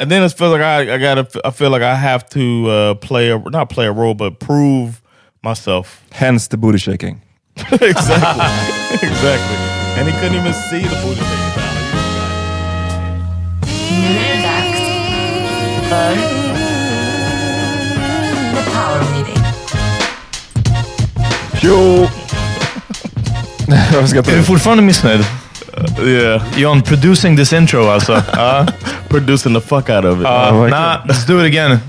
And then it feels like I, I gotta. I feel like I have to uh, play a not play a role, but prove myself. Hence the booty shaking. exactly, exactly. And he couldn't even see the booty shaking. Nu är det dags för The Power Meeting. Jo! Jag ska Är du fortfarande missnöjd? Yeah, John, producing this intro alltså. Uh, producing the fuck out of it. uh, nah, let's do it again.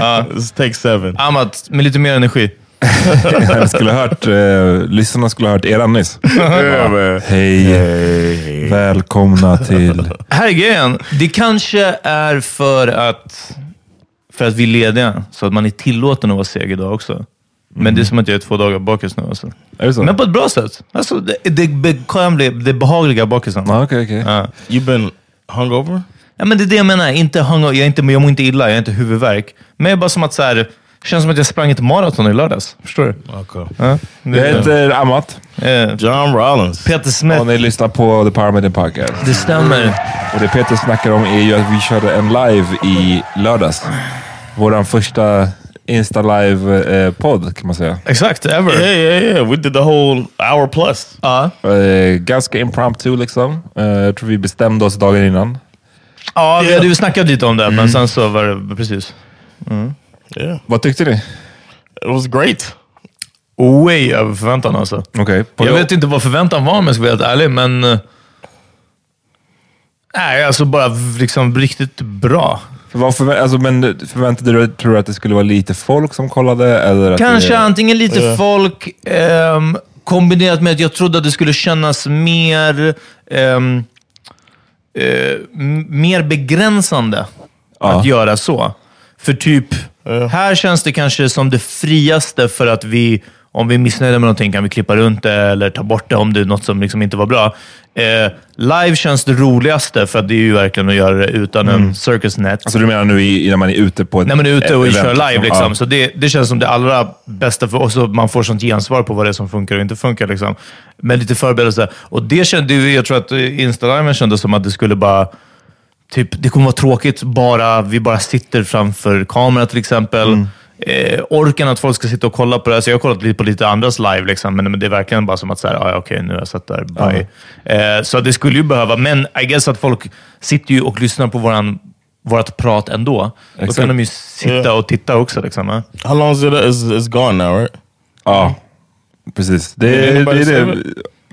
Uh, Let's take seven. Amat, med lite mer energi. Jag skulle ha hört, eh, lyssnarna skulle ha hört eran nyss. Hej, välkomna till... Här är grejen. Det kanske är för att, för att vi är lediga, så att man är tillåten att vara seg idag också. Men det är som att jag är två dagar bakis nu. Alltså. Är det så? Men på ett bra sätt. Alltså, det, det, bekvämliga, det behagliga bakisen. Ja, Okej, okej. Ja. You been hungover? Ja, men det är det jag menar. Inte hung, jag, är inte, jag mår inte illa, jag har inte huvudvärk. Men jag är bara som att så här, känns som att jag sprang ett maraton i lördags. Förstår du? Okay. Ja, det, Jag heter Amat Eh, John Rollins. Peter Smith. och ni lyssnar på The Meeting Podcast. Det stämmer. Och det Peter snackar om är ju att vi körde en live i lördags. Vår första Insta-live-podd kan man säga. Exakt, ever. Yeah, yeah, yeah. We did the whole hour plus. Ja, Eh, ganska impromptu liksom. Eh, jag tror vi bestämde oss dagen innan. ja vi hade ju snackat lite om det, men sen så var det precis. Yeah, Vad tyckte ni? it was great. Way över förväntan alltså. På- Jag vet inte vad förväntan var om jag ska vara helt ärlig, men... eh, Nej, alltså bara liksom riktigt bra. Vad förvä- alltså, men förväntade du dig, tror du att det skulle vara lite folk som kollade? Eller att Kanske det... antingen lite Ja. folk, ehm, kombinerat med att jag trodde att det skulle kännas mer, ehm, eh, m- mer begränsande Ja. att göra så. För typ, Här känns det kanske som det friaste för att vi, om vi är missnöjda med någonting, kan vi klippa runt det eller ta bort det om det är något som liksom inte var bra. Eh, live känns det roligaste, för att det är ju verkligen att göra det utan en circus net. Alltså du menar nu i, när man är ute på ett man är ute och event, kör live. Liksom. Ja. Så det, det känns som det allra bästa för oss. Man får sånt gensvar på vad det är som funkar och inte funkar. Liksom. Med lite förberedelse. Och det kände ju, jag tror att Insta-liven kändes som att det skulle bara... Typ, det kommer vara tråkigt bara vi bara sitter framför kamera till exempel. Mm. Eh, orken att folk ska sitta och kolla på det. Så jag har kollat lite på lite andras live, liksom, men, men det är verkligen bara som att säga, ah, okej, nu har jag sett där. Bye. Eh, så det skulle ju behöva, men I guess att folk sitter ju och lyssnar på våran, vårat prat ändå. Då Exakt. kan de ju sitta Ja. och titta också. Liksom, eh. How long is it? Is it's gone now, right? Ja, precis. Det, det, är save det.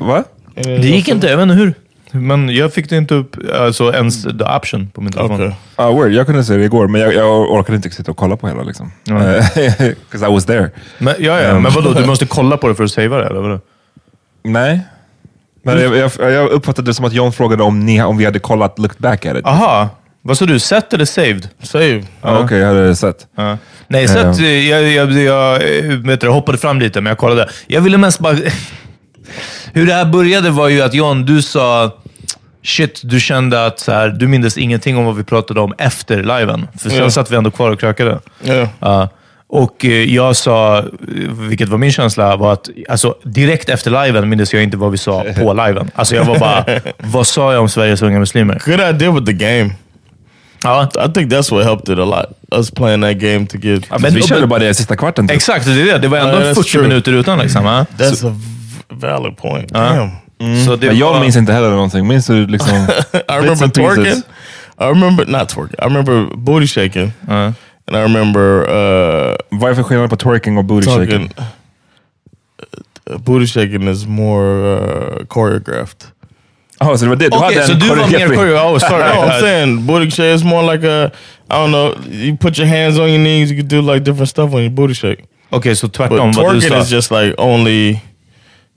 Va? Det gick inte, jag vet inte hur. Men jag fick det inte upp, alltså ens the option på min telefon. Okay. Ah, word. Jag kunde se det igår, men jag, jag orkade inte sitta och kolla på hela. Liksom. Because I was there. Men, ja, ja, men vadå, du måste kolla på det för att savea det, eller vadå? Nej. Men jag, jag, jag uppfattade det som att John frågade om, ni, om vi hade kollat, looked back at it. Aha, vad sa du? Set eller saved? Save. Ah, Okej, jag hade sett. Ja. Nej, att, eh, jag, jag, jag eh, vet du, hoppade fram lite, men jag kollade. Jag ville mest bara... Hur det här började var ju att John, du sa... Shit, du kände att så här, du mindes ingenting om vad vi pratade om efter liven. För sen Ja. satt vi ändå kvar och krökade. Yeah. Ja. och eh, jag sa, vilket var min känsla, var att alltså, direkt efter liven mindes jag inte vad vi sa på liven. Alltså jag var bara, vad sa jag om Sveriges unga muslimer? Good idea with the game. Ja, I think that's what helped it a lot. Us playing that game to get. men- vi körde bara det sista kvarten. Typ. exakt. Det, är det. det var ändå Ja, that's 40 true. minuter utan. Liksom, ja. That's a v- valid point. Damn. Så det Men jag var- minns inte heller någonting. Minns du liksom... I remember twerking. I remember not twerking. I remember booty shaking, Ja. and I remember uh, för skillnad på twerking och booty talking. shaking? Uh, booty shaking is more uh, choreographed. Jaha, så det var det? Du Okej, hade så en koreografi. choreo. Oh, sorry. No, I'm saying booty shake is more like a I don't know. You put your hands on your knees. You can do like different stuff on your booty shake. Så But tvärtom vad twerking is just like only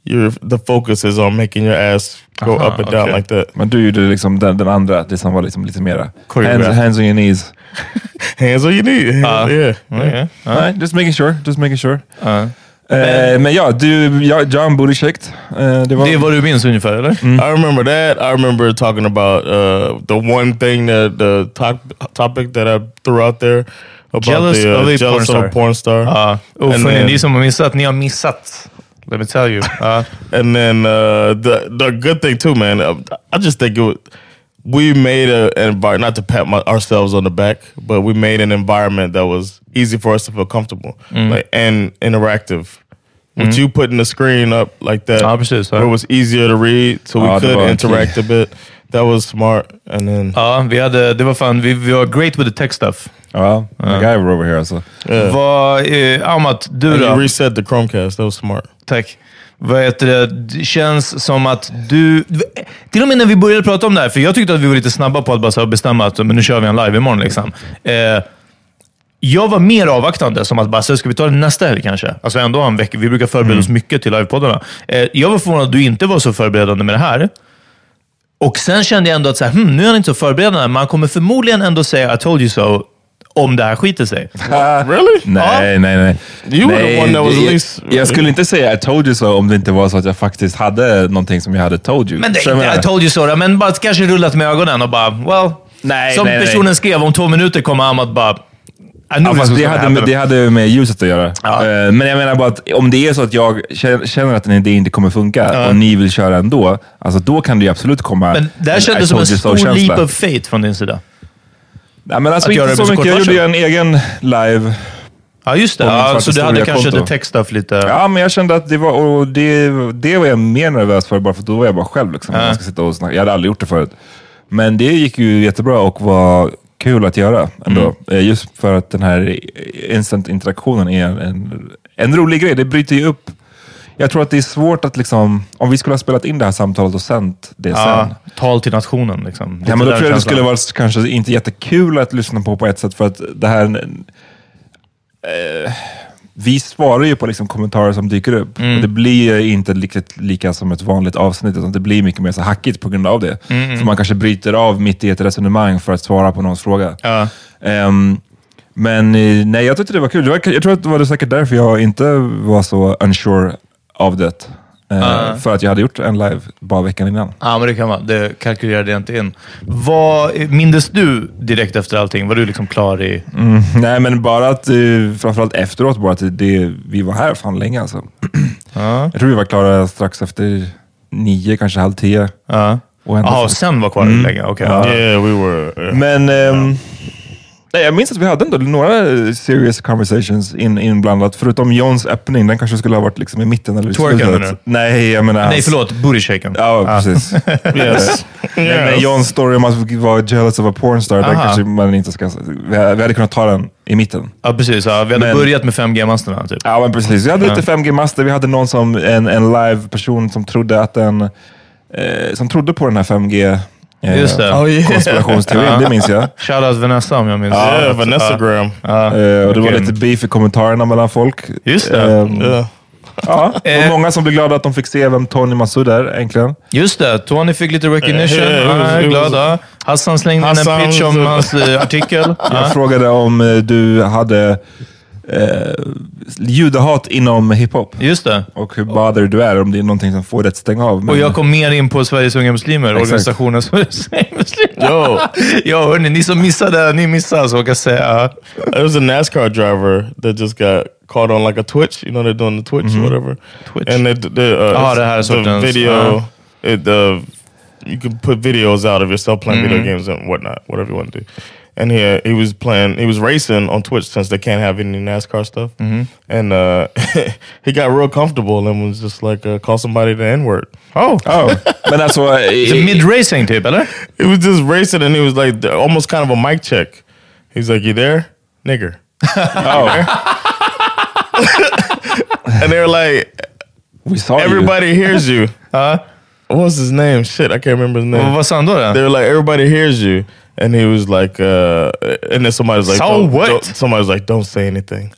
your the focus is on making your ass go Aha, up and down okay. like that. Men du gjorde liksom den, den andra, det som var liksom lite mera... Hands, hands on your knees. Hands on your knees. Uh, yeah. Okej. Ja. Nej, just making sure. Just making sure. Ja. Eh, men ja, du, ja, John booty shaked. Eh, det var... Det är vad du minns ungefär, eller? I remember that. I remember talking about uh, the one thing that the top, topic that I threw out there about Jealous the, uh, of a jealous porn of a star. porn star. Ja. Och And för then- ni som har missat, ni har missat. Let me tell you. Ja. And then uh, the the good thing too, man. uh, I just think it was, we made a, an environment, not to pat my, ourselves on the back, but we made an environment that was easy for us to feel comfortable like, and interactive. With you putting the screen up like that, Ja, precis, ja. where it was easier to read, so we Ja, det could interact a bit. That was smart. And then ja, vi hade, det var fan, vi, vi var great with the tech stuff. Ja, MacGyver over here alltså. yeah. Vad, eh, Amat, du And you reset the Chromecast. That was smart. Tack. Vad heter det? Det känns som att du... Till och med när vi började prata om det här, för jag tyckte att vi var lite snabba på att bara bestämma att men nu kör vi en live imorgon. Liksom. Eh, jag var mer avvaktande, som att bara, så ska vi ta det nästa helg kanske? Alltså ändå en vecka. Vi brukar förbereda oss mycket till livepoddarna. Eh, jag var förvånad att du inte var så förberedande med det här. Och sen kände jag ändå att så här, hmm, nu är han inte så förberedande, men han kommer förmodligen ändå säga I told you so om det här skiter sig. Really? Nej, nej, nej. You were the nej, one that was jag, least- jag skulle inte säga I told you so om det inte var så att jag faktiskt hade någonting som jag hade told you. Men det, jag I told you so, då, men bara kanske rullat med ögonen och bara, well, Nej, som nej, nej. personen skrev, om två minuter kommer Ahmad bara, Ja, fast det, hade, det hade med ljuset att göra. Ja. Eh, Men jag menar bara att om det är så att jag känner att en idé inte kommer funka och ni vill köra ändå, alltså då kan det ju absolut komma Men det här kändes som en stor leap of faith från din sida. Nej, men alltså att göra inte det så så mycket. Jag gjorde ju en egen live. Ja, just det. Ja, så du hade kanske tech stuff lite... Ja, men jag kände att det var, och det, det var jag mer nervös för, bara för då var jag bara själv. Liksom, Ja. man ska sitta och snacka. Jag hade aldrig gjort det förut. Men det gick ju jättebra och var kul att göra ändå. Mm. Eh, Just för att den här instant interaktionen är en, en rolig grej. Det bryter ju upp. Jag tror att det är svårt att liksom, om vi skulle ha spelat in det här samtalet och sänt det Ja, sen. tal till nationen. Liksom. Ja, men då tror jag det skulle vara kanske inte jättekul att lyssna på på ett sätt för att det här... Eh, vi svarar ju på liksom kommentarer som dyker upp. Mm. Och det blir inte lika, lika som ett vanligt avsnitt, utan det blir mycket mer så hackigt på grund av det. Mm, Så man kanske bryter av mitt i ett resonemang för att svara på någons fråga. Ja. Ehm, Men eh, nej, jag tyckte det var kul. Det var, jag tror att det var säkert därför jag inte var så unsure av det. Eh, För att jag hade gjort en live bara veckan innan. Ja, men det kan vara. Det kalkylerade jag inte in. Vad mindes du direkt efter allting? Var du liksom klar i... Mm, nej, men bara att, eh, framförallt efteråt, bara att det, vi var här fan länge alltså. Jag tror vi var klara strax efter nio, kanske halv tio. Ja. Och ändå Jaha, sen var kvar Mm. länge? Okej. Ja. Yeah, we were. yeah. Men ehm, nej, jag minns att vi hade ändå några eh, serious conversations in, inblandat. Förutom Johns öppning, den kanske skulle ha varit liksom i mitten eller i Twerken, slutet. Nej, jag menar Nej, förlåt. Booty shaken. Ja, precis. yes. Nej, men Johns story om att vara jealous of a pornstar, den kanske man inte ska... Vi hade vi hade kunnat ta den i mitten. Ja, precis. Ja, vi hade Men- börjat med 5G-masterna. Typ. Ja, men precis. Vi hade lite 5G-master. Vi hade någon som, en, en live-person som trodde att den, eh, som trodde på den här 5G eh, Just det. Oh, yeah. konspirationsteorin. Det minns jag. Shoutout Vanessa om jag minns Yeah, rätt. Vanessa Ja. Graham. Ja. Eh, och det var lite beef i kommentarerna mellan folk. Just det. Ehm, Yeah. Ja, det var Eh. många som blev glada att de fick se vem Tony Massoud är äntligen. Just det. Tony fick lite recognition. Ja, jag är it was- glad. Ja. Hassan slängde in en pitch om hans eh, artikel. Jag Ja. frågade om eh, du hade eh, judehat inom hiphop Just det. och hur bothered du är, om det är någonting som får dig att stänga av. Men- Och jag kom mer in på Sveriges Unga Muslimer, Exakt. organisationen Sveriges Unga Muslimer. Yo, Ja, hörni, ni som missade, ni missade så kan jag säga. there was a NASCAR driver that just got caught on like a Twitch. You know they're doing the Twitch or whatever. Twitch. And it, the, uh, Ah, det här är the sortens, video. uh. It uh, you can put videos out of yourself playing video games and whatnot, whatever you want to do. And he he was playing, he was racing on Twitch since they can't have any NASCAR stuff. And uh, he got real comfortable and was just like uh, call somebody the N word. Oh. Ja, men alltså... Så eh, Mid-racing typ, eller? He was just racing and he was like almost kind of a mic check. He's like, "You there, nigger?" oh, And they were like, we saw you. "Everybody hears you." Ja. What was his name? Shit, I can't remember his name. vad sa han då? They då? were like, "Everybody hears you," and he was like, uh, and then somebody was like, So "Don't- what?" don't- somebody was like, "Don't say anything."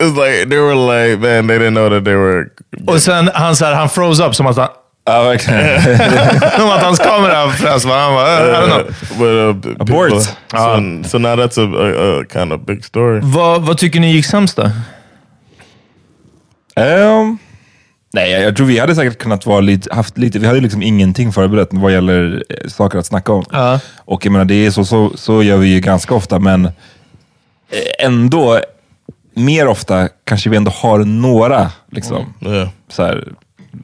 It was like they were like, man, they didn't know that they were. Och sen han, så här, han froze up som att, han, Ja, verkligen. som att hans kamera frös. va? Han bara, I don't know. But uh, Abort. people- So, so now that's a, a, a kind of big story. Vad, vad tycker ni gick sämst då? Ehm, nej, jag, tror vi hade säkert kunnat vara lite, haft lite, vi hade liksom ingenting förberett vad gäller eh, saker att snacka om. Ja. Och jag menar, det är så, så, så gör vi ju ganska ofta, men eh, ändå, mer ofta kanske vi ändå har några liksom, Yeah. så här,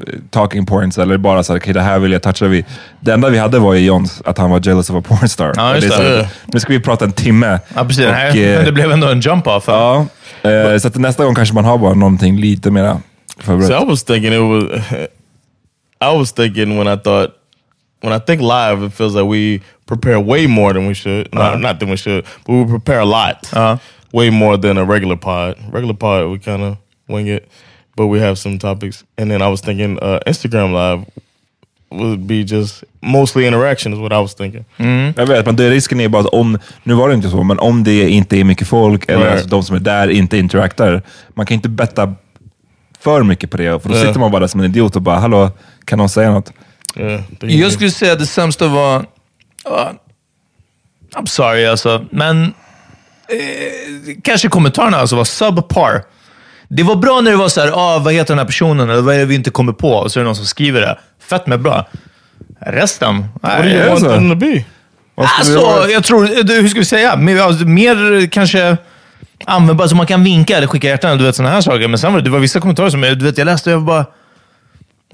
eh, talking points eller bara så här, okej det här vill jag toucha vid. Det enda vi hade var ju Johns, att han var jealous of a pornstar. Ja, just är så det. Nu ska vi prata en timme. Ja, precis. Och, Nej, eh, men det blev ändå en jump-off. Ja, eh, så att nästa gång kanske man har bara någonting lite mera. So I was thinking it was. I was thinking when I thought when I think live, it feels like we prepare way more than we should. No, not than we should, but we prepare a lot. Uh-huh. Way more than a regular pod. Regular pod, we kind of wing it, but we have some topics. And then I was thinking uh, Instagram live would be just mostly interaction is what I was thinking. Jag vet, men det risken är bara att om, nu var det inte så, men om det inte är mycket folk eller Nej. alltså de som är där inte interaktar, man kan inte betta för mycket på det, för då sitter man bara som en idiot och bara, hallå, kan någon säga något? Yeah, Jag skulle säga att det sämsta var... ja, I'm sorry alltså, men eh, kanske kommentarerna alltså var subpar. Det var bra när det var så här, ah, vad heter den här personen? Eller vad är det vi inte kommer på? Och så är det någon som skriver det. Fett med bra. Resten? What do nej, you want så? them to be? Vad vi Alltså, göra? jag tror, hur ska vi säga? Mer, alltså, mer kanske användbart, så man kan vinka eller skicka hjärtan, du vet sådana här saker. Men sen var det, det var vissa kommentarer som jag, du vet, jag läste och jag bara...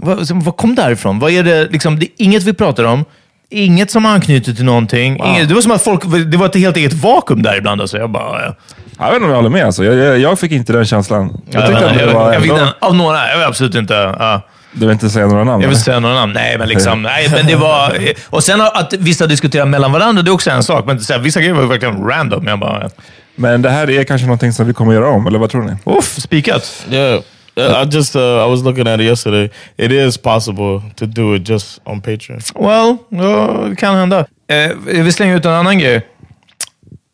Vad, vad kom därifrån? Vad är det, liksom, det är inget vi pratar om. Inget som anknyter till någonting. Inget, det var som att folk, det var ett helt eget vakuum där ibland. Alltså. Jag bara... Ja. Jag vet inte om jag håller med. Alltså. Jag, jag, jag fick inte den känslan. Jag jag, det jag, var jag fick den av några. Jag absolut inte... Ja. Du vill inte säga några namn? Jag vill inte säga några namn. Nej, men liksom... Nej, men det var... Och sen att vissa diskuterar mellan varandra, det är också en sak. Men så här, vissa grejer var verkligen random. Jag bara... Men det här är kanske någonting som vi kommer göra om, eller vad tror ni? Uff, spikat. Yeah. Uh, I just uh, I was looking at it yesterday. It is possible to do it just on Patreon. Well, ja, det kan hända. Eh, jag vill slänga ut en annan grej.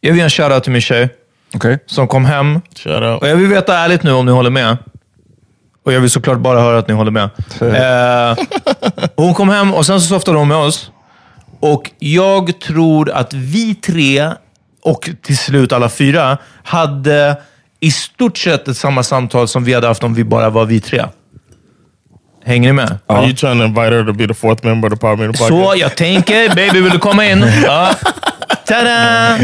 Jag vill ge en shoutout till min tjej Okej? som kom hem. Shout out. Och jag vill veta ärligt nu om ni håller med. Och jag vill såklart bara höra att ni håller med. Eh, hon kom hem och sen så softade hon med oss. Och jag tror att vi tre och till slut alla fyra, hade i stort sett ett samma samtal som vi hade haft om vi bara var vi tre. Hänger ni med? Are you trying to invite her to be the fourth member of the Power Meter Så podcast? jag tänker, baby vill du komma in? Ja. Tada!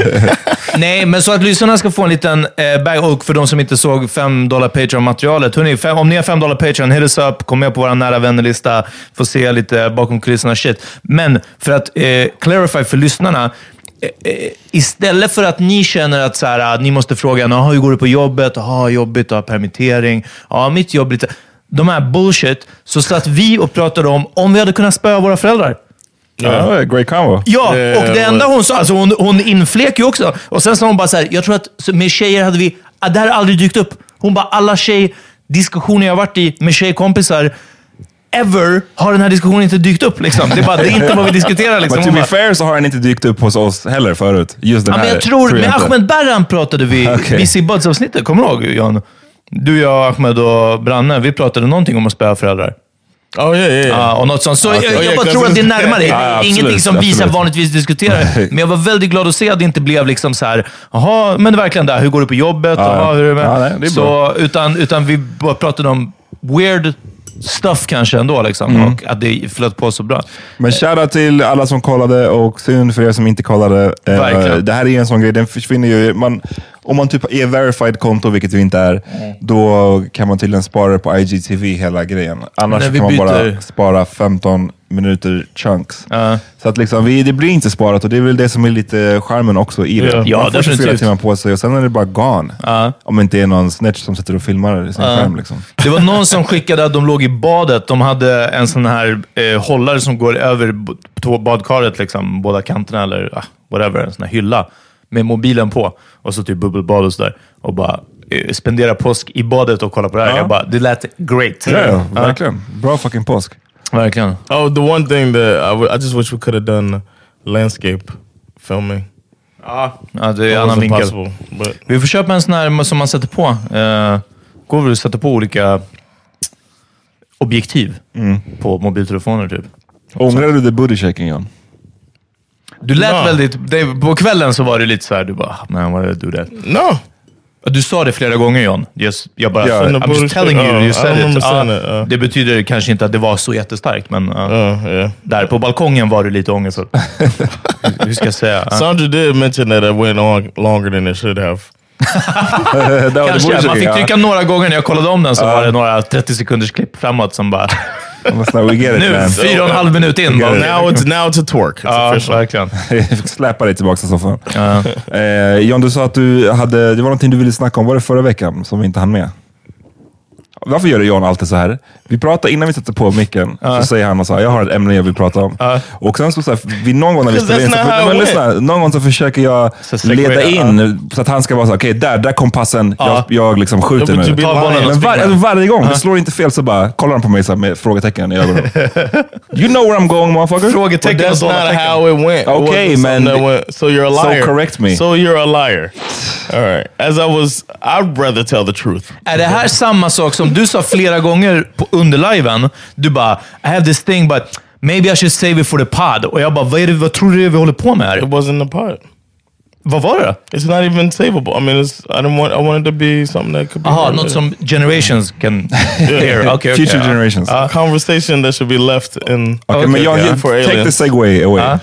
Nej, men så att lyssnarna ska få en liten eh, bag. Och för de som inte såg 5 dollar Patreon-materialet. Om ni har 5 dollar Patreon, hit us up. Kom med på vår nära vännerlista. Få se lite bakom kulisserna shit. Men för att eh, clarify för lyssnarna. Eh, eh, Istället för att ni känner att så här, att ni måste fråga "Jaha, hur går det på jobbet? Jaha, jobbigt ha permittering. Ja, mitt jobb lite... De här bullshit. Så satt vi och pratade om om vi hade kunnat spöa våra föräldrar. Ja, great combo. Ja, och det enda hon sa, alltså hon, hon inflek ju också. Och sen sa hon bara så här, jag tror att med tjejer hade vi, ah, det här har aldrig dykt upp. Hon bara, alla tjejdiskussioner jag varit i med tjejkompisar, ever, har den här diskussionen inte dykt upp. Liksom. Det, är bara, det är inte vad vi diskuterar. Liksom. Men to be fair så har den inte dykt upp hos oss heller förut. Just den ja, men här. jag tror, med inte. Ahmed Berran pratade vi, Okej. vi i Buds-avsnittet, kommer du ihåg Jan? Du, jag, Ahmed och Branne, vi pratade någonting om att spöa föräldrar. Oh yeah, yeah. yeah. Ja, och något sånt. Så jag, Oh, jag yeah, bara tror att det är närmare. Ja, absolut, Ingenting som vi så absolut. vanligtvis diskuterar. Men jag var väldigt glad att se att det inte blev liksom så här, jaha, men verkligen där, hur går det på jobbet? Ja, Jaha, hur är det med? ja, nej, det är så, utan, utan vi bara pratade om weird stuff kanske ändå, liksom, Mm. och att det flöt på så bra. Men shoutout till alla som kollade och synd för er som inte kollade. Eh, Verkligen. det här är en sån grej, den försvinner ju. Man, om man typ är verified konto, vilket vi inte är, Mm. då kan man tydligen spara på IGTV hela grejen. Annars kan man bara spara 15 minuter chunks. Ja. Så att liksom, vi, det blir inte sparat och det är väl det som är lite charmen också i det. Ja. Ja, man får 24 definitivt. timmar på sig och sen är det bara gone. Ja. Om det inte är någon snitch som sitter och filmar sin skärm. Liksom. Det var någon som skickade att de låg i badet. De hade en sån här eh, hållare som går över badkaret, liksom, båda kanterna, eller ah, whatever, en sån här hylla, med mobilen på. Och så typ bubbelbad och sådär. Och bara eh, spendera påsk i badet och kolla på det här. Ja. Jag bara, det lät great. Ja, ja, verkligen. Bra fucking påsk. Verkligen. Oh, the one thing that I, w- I just wish we could have done landscape filming. Ja, det är en annan vinkel. impossible, but Vi får köpa en sån här som man sätter på. Eh, går väl att sätta på olika objektiv på mobiltelefoner typ. Ångrar du the booty shaking John? Du lät Ja. väldigt... Det, på kvällen så var det lite så här, du bara, "Ah, man, what did I do that? no. Du sa det flera gånger John. Just, jag bara, Ja. I'm just telling you, Oh, you said it. Ja, it, ja. Det betyder kanske inte att det var så jättestarkt, men. Uh, yeah. där på balkongen var det lite ångest. Hur- ska jag säga? Sandra did mention that it went on longer than it should have. Kanske, man fick trycka några gånger när jag kollade om den, så var det några 30 sekunders klipp framåt som bara, Snälla, we get it nu, man. fyra och en halv minut in. It. Now it's now it's a twerk. Ja, official. verkligen. Släpa dig tillbaka till soffan. Ja. Eh, John, du sa att du hade, det var någonting du ville snacka om. Var det förra veckan som vi inte hann med? Varför gör John alltid så här? Vi pratar innan vi sätter på micken, så säger han och så här, jag har ett ämne jag vill prata om. Och sen så, så här, vi, någon gång när vi spelar in, så, how men, it lyssna, någon gång så försöker jag leda in så att han ska vara så här, okej där, där kom passen, jag, jag liksom skjuter nu. Men var, alltså, varje gång, det slår inte fel så bara kollar han på mig så här, med frågetecken i ögonen. you know where I'm going motherfucker. Frågetecken och that's not how it went. It Okay, something man. went- so you're a So liar. correct me. So you're a liar. All right. As I was, I'd rather tell the truth. Är det här samma sak som du sa flera gånger på, under liven? Du bara, I have this thing but maybe I should save it for the pod. Och jag bara, vad, är det, vad tror du vi håller på med It här? wasn't the part. Vad var det? It's not even savable. I mean, it's, I didn't want. I wanted to be something that could be. Heard. något som generations can hear. Okay, okay, Future generations. a conversation that should be left in. Okej, men John, yeah. you- For take the aliens. segway away.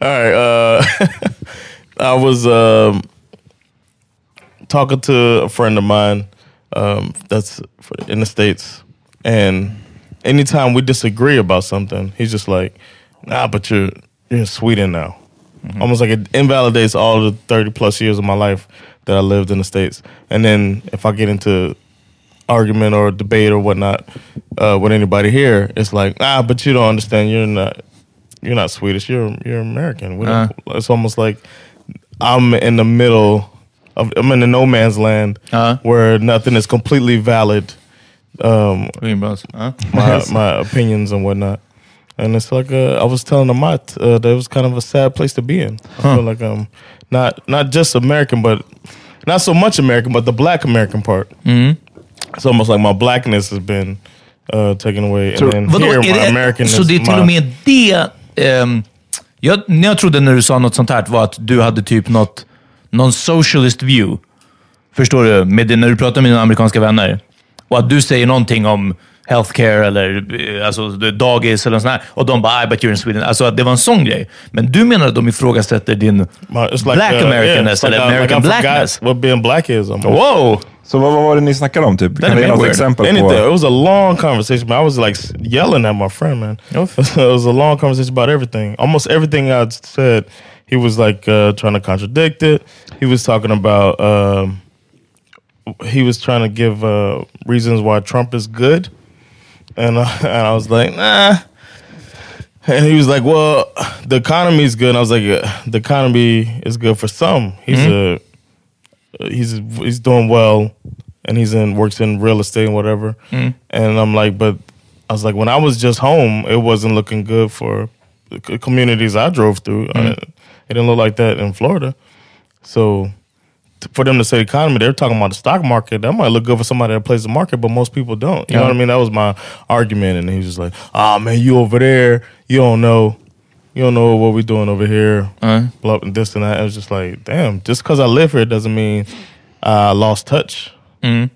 All right. Uh, I was um, talking to a friend of mine um, that's in the states, and anytime we disagree about something, he's just like, "Nah, but you're you're in Sweden now." Almost like it invalidates all the thirty plus years of my life that I lived in the states. And then if I get into argument or debate or whatnot uh, with anybody here, it's like, ah, but you don't understand. You're not, you're not Swedish. You're you're American. We don't- It's almost like I'm in the middle I'm in a no man's land Uh-huh. where nothing is completely valid. Um, Ja. my my opinions and whatnot. And it's like uh, I was telling Amat uh, that it was kind of a sad place to be in. I feel like um, not not just American, but not so much American, but the Black American part. It's almost like my blackness has been uh, taken away, and then Vadå, here är my det, American så is det är till my- och med det... ehm, Jag, när jag trodde när du sa något sånt här var att du hade typ något, någon socialist view. Förstår du? Med det, när du pratar med dina amerikanska vänner. Och att du säger någonting om healthcare eller eh, alltså, dagis eller sånt här. Och de bara, I bet you're in Sweden. Alltså att det var en sån grej. Men du menar att de ifrågasätter din like, black uh, Americanness yeah, like, eller like American forgot blackness. What being black is. almost. Wow! Så vad, vad var det ni snackade om? Typ? Kan du ge något exempel Anything. It på? was a long conversation. Man. I was like yelling at my friend, man. It was a long conversation about everything. Almost everything I said, he was like uh, trying to contradict it. He was talking about. Um, he was trying to give uh, reasons why Trump is good, and uh, and I was like, nah. And he was like, "Well, the economy is good." And I was like, "Uh, "The economy is good for some. He's a he's he's doing well, and he's in works in real estate and whatever." And I'm like, "But I was like, when I was just home, it wasn't looking good for the communities I drove through. I- it didn't look like that in Florida. So." For them to say economy, they're talking about the stock market. That might look good for somebody that plays the market, but most people don't. You know what I mean? That was my argument, and he was just like, "Ah, man, you over there, you don't know, you don't know what we're doing over here, Uh, blah, and this and that." I was just like, "Damn, just because I live here doesn't mean I lost touch." Mm.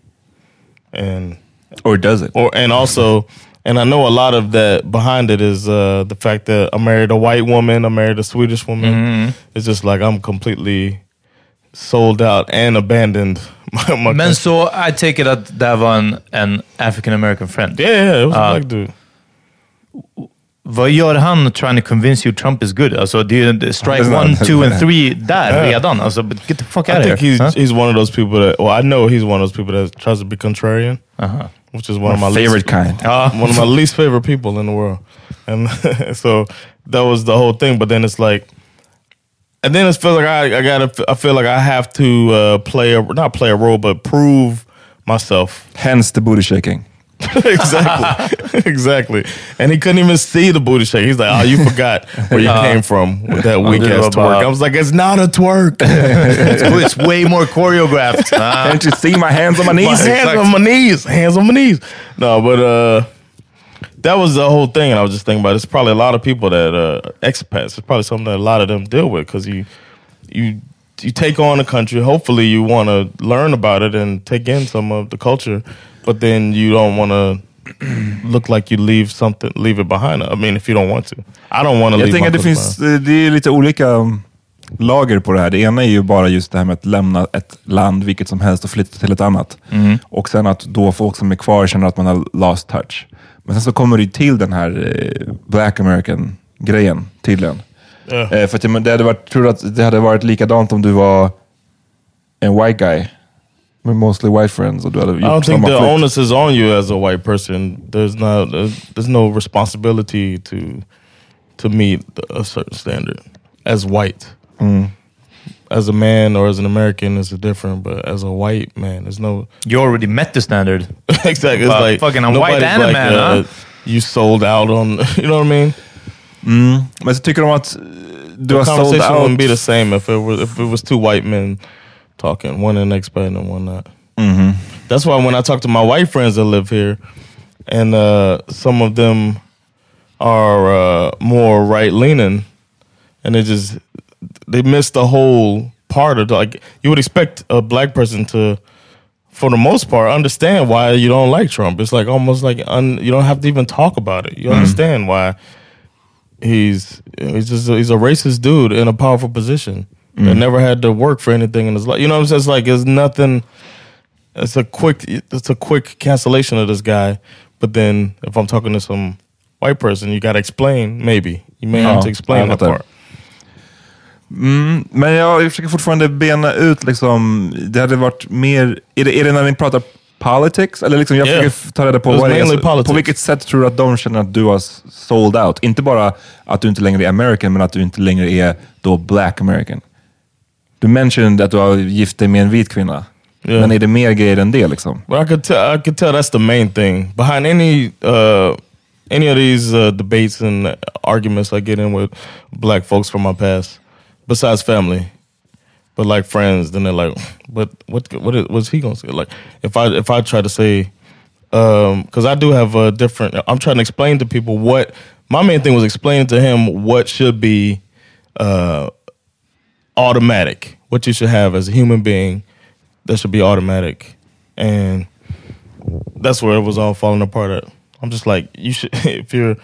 And Or does it? or and also, and I know a lot of that behind it is uh, the fact that I married a white woman, I married a Swedish woman. It's just like I'm completely sold out and abandoned. My, my Men so I take it that det här var en, en African American friend. yeah, yeah, it was a Uh, black dude. Vad gör han trying to convince you Trump is good? Alltså, det är ju strike Det one, two and three där Ja. redan. Alltså, but get the fuck I out of think here. he's Huh? he's one of those people that. Well, I know he's one of those people that tries to be contrarian, Uh-huh. Which is one of my favorite least, kind. Ja. one of my least favorite people in the world. And so that was the whole thing. But then it's like, and then it feels like I, I gotta, I feel like I have to uh, play a, not play a role, but prove myself. Hence the booty shaking. exactly, exactly. And he couldn't even see the booty shake. He's like, "Oh, you forgot where you came from with that weak det ass var twerk." bara- I was like, "It's not a twerk." It's, it's way more choreographed. Ah. Can't you see my hands on my knees? my knees? hands on my knees, hands on my knees. No, but uh, that was the whole thing, and I was just thinking about. It. It's probably a lot of people that uh, expats. It's probably something that a lot of them deal with because you, you, you take on a country. Hopefully, you want to learn about it and take in some of the culture, but then you don't want to. look like you leave something, leave it behind. I mean, if you don't want to, I don't want to leave. tänker det finns, det är lite olika um, lager på det här. Det ena är ju bara just det här med att lämna ett land, vilket som helst, och flytta till ett annat. Och sen att då folk som är kvar känner att man har lost touch. Men sen så kommer det ju till den här eh, Black American-grejen tydligen. Ja. Eh, för att men det hade varit, tror att det hade varit likadant om du var en white guy? Med mostly white friends och du hade I don't think the flytt. onus is on you as a white person. There's not there's, there's no responsibility to to meet a certain standard as white. As a man or as an American it's a different, but as a white man, there's no You already met the standard. exactly. It's like fucking a white nobody's and a man, huh? Uh, you sold out on. You know what I mean? Men så tycker de att du The har sold conversation out. wouldn't be the same if it was if it was two white men talking, one an expat and one not. That's why when I talk to my white friends that live here, and uh, some of them are uh, more right leaning, and they just they miss the whole part of the, like you would expect a black person to, for the most part, understand why you don't like Trump. It's like almost like un, you don't have to even talk about it. You understand why he's he's just a, he's a racist dude in a powerful position that never had to work for anything in his life. You know what I'm saying? It's like it's nothing. It's a quick it's a quick cancellation of this guy. But then if I'm talking to some white person, you got to explain. Maybe you may have Ja, to explain that part. Mm, men jag försöker fortfarande bena ut, liksom, det hade varit mer, är det, är det när ni pratar politics? Eller liksom, jag Yeah. försöker ta reda på vad det är. mainly Så- politics. På vilket sätt tror du att de känner att du har sold out? Inte bara att du inte längre är American, men att du inte längre är då black American. Du mentioned att du har gift dig med en vit kvinna. Yeah. Men är det mer grejer än det? Liksom? But I could tell, I could tell that's the main thing behind any uh, any of these uh, debates and arguments I get in with black folks from my past, besides family, but like friends. Then they're like, "But what? What is, what's he gonna say?" Like, if I if I try to say, because I do have a different. I'm trying to explain to people what my main thing was explaining to him what should be uh, automatic. What you should have as a human being, that should be automatic, and that's where it was all falling apart. At I'm just like, you should if you're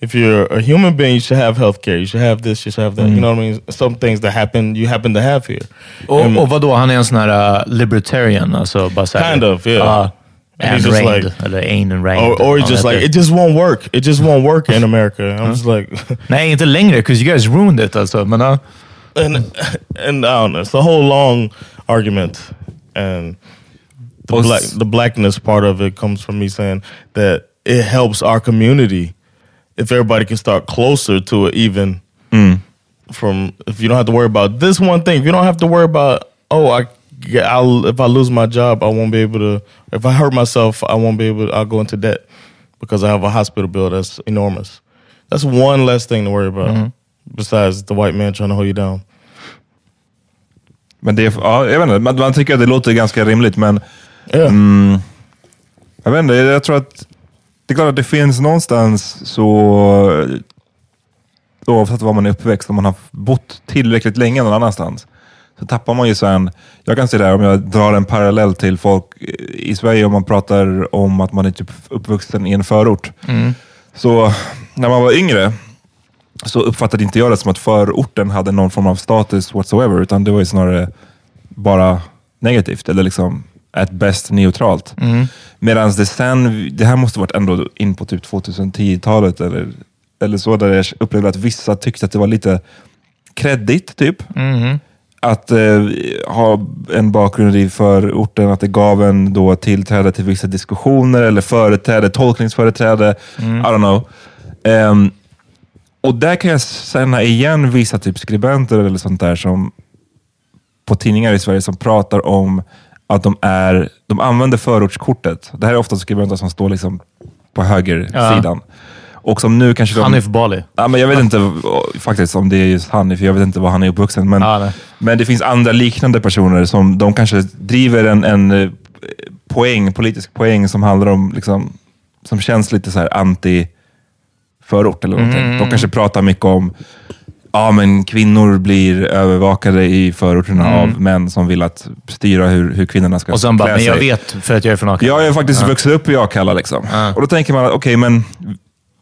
if you're a human being, you should have health care. You should have this. You should have that. You know what I mean? Some things that happen, you happen to have here. And- Och, vadå, han är en sån här uh, libertarian? Alltså, bara så Kind of, yeah. Uh, And he's just reigned, like- eller ain and reigned. or, or he's just like it just won't work. It just won't work in America. I'm just like, Nej, inte längre, because you guys ruined it alltså. Men, uh, and and I don't know. It's a whole long argument, and the Well, black the blackness part of it comes from me saying that it helps our community if everybody can start closer to it. Even mm. from if you don't have to worry about this one thing, if you don't have to worry about oh I. get- I'll, if I lose my job, I won't be able to. If I hurt myself, I won't be able. To, I'll go into debt because I have a hospital bill that's enormous. That's one less thing to worry about. Mm-hmm. Besides the white man trying to hold you down. Men det, ja, jag vet inte, man, man tycker att det låter ganska rimligt, men Yeah. Mm. jag vet inte, jag tror att det är klart att det finns någonstans så, oavsett var man är uppväxt, om man har bott tillräckligt länge någon annanstans, så tappar man ju sen, jag kan se det här om jag drar en parallell till folk i Sverige, om man pratar om att man är typ uppvuxen i en förort. Så när man var yngre, så uppfattade inte jag det som att förorten hade någon form av status whatsoever, utan det var ju snarare bara negativt, eller liksom at best neutralt. Medan det sen, det här måste varit ändå in på typ 2010-talet eller, eller så, där jag upplevde att vissa tyckte att det var lite kreddigt, typ. Att eh, ha en bakgrund i förorten, att det gav en då tillträde till vissa diskussioner eller företräde, tolkningsföreträde, I don't know. Ehm, och där kan jag känna igen vissa typ skribenter eller sånt där som på tidningar i Sverige som pratar om att de är, de använder förortskortet. Det här är ofta skribenter som står liksom på högersidan. Och som nu kanske de... Hanif Bali. Ja, men jag vet inte faktiskt om det är just Hanif, jag vet inte var han är uppvuxen. Men, Ja, men det finns andra liknande personer som de kanske driver en, en eh, poäng, politisk poäng som handlar om, liksom, som känns lite så här anti förort eller någonting. Mm. De kanske pratar mycket om Ja, men kvinnor blir övervakade i förorterna av män som vill att styra hur, hur kvinnorna ska Mm. Och sen bara, klä men jag sig. vet för att jag är från Akalla. Jag har faktiskt vuxit upp i Akalla. Liksom. Och då tänker man, okej, men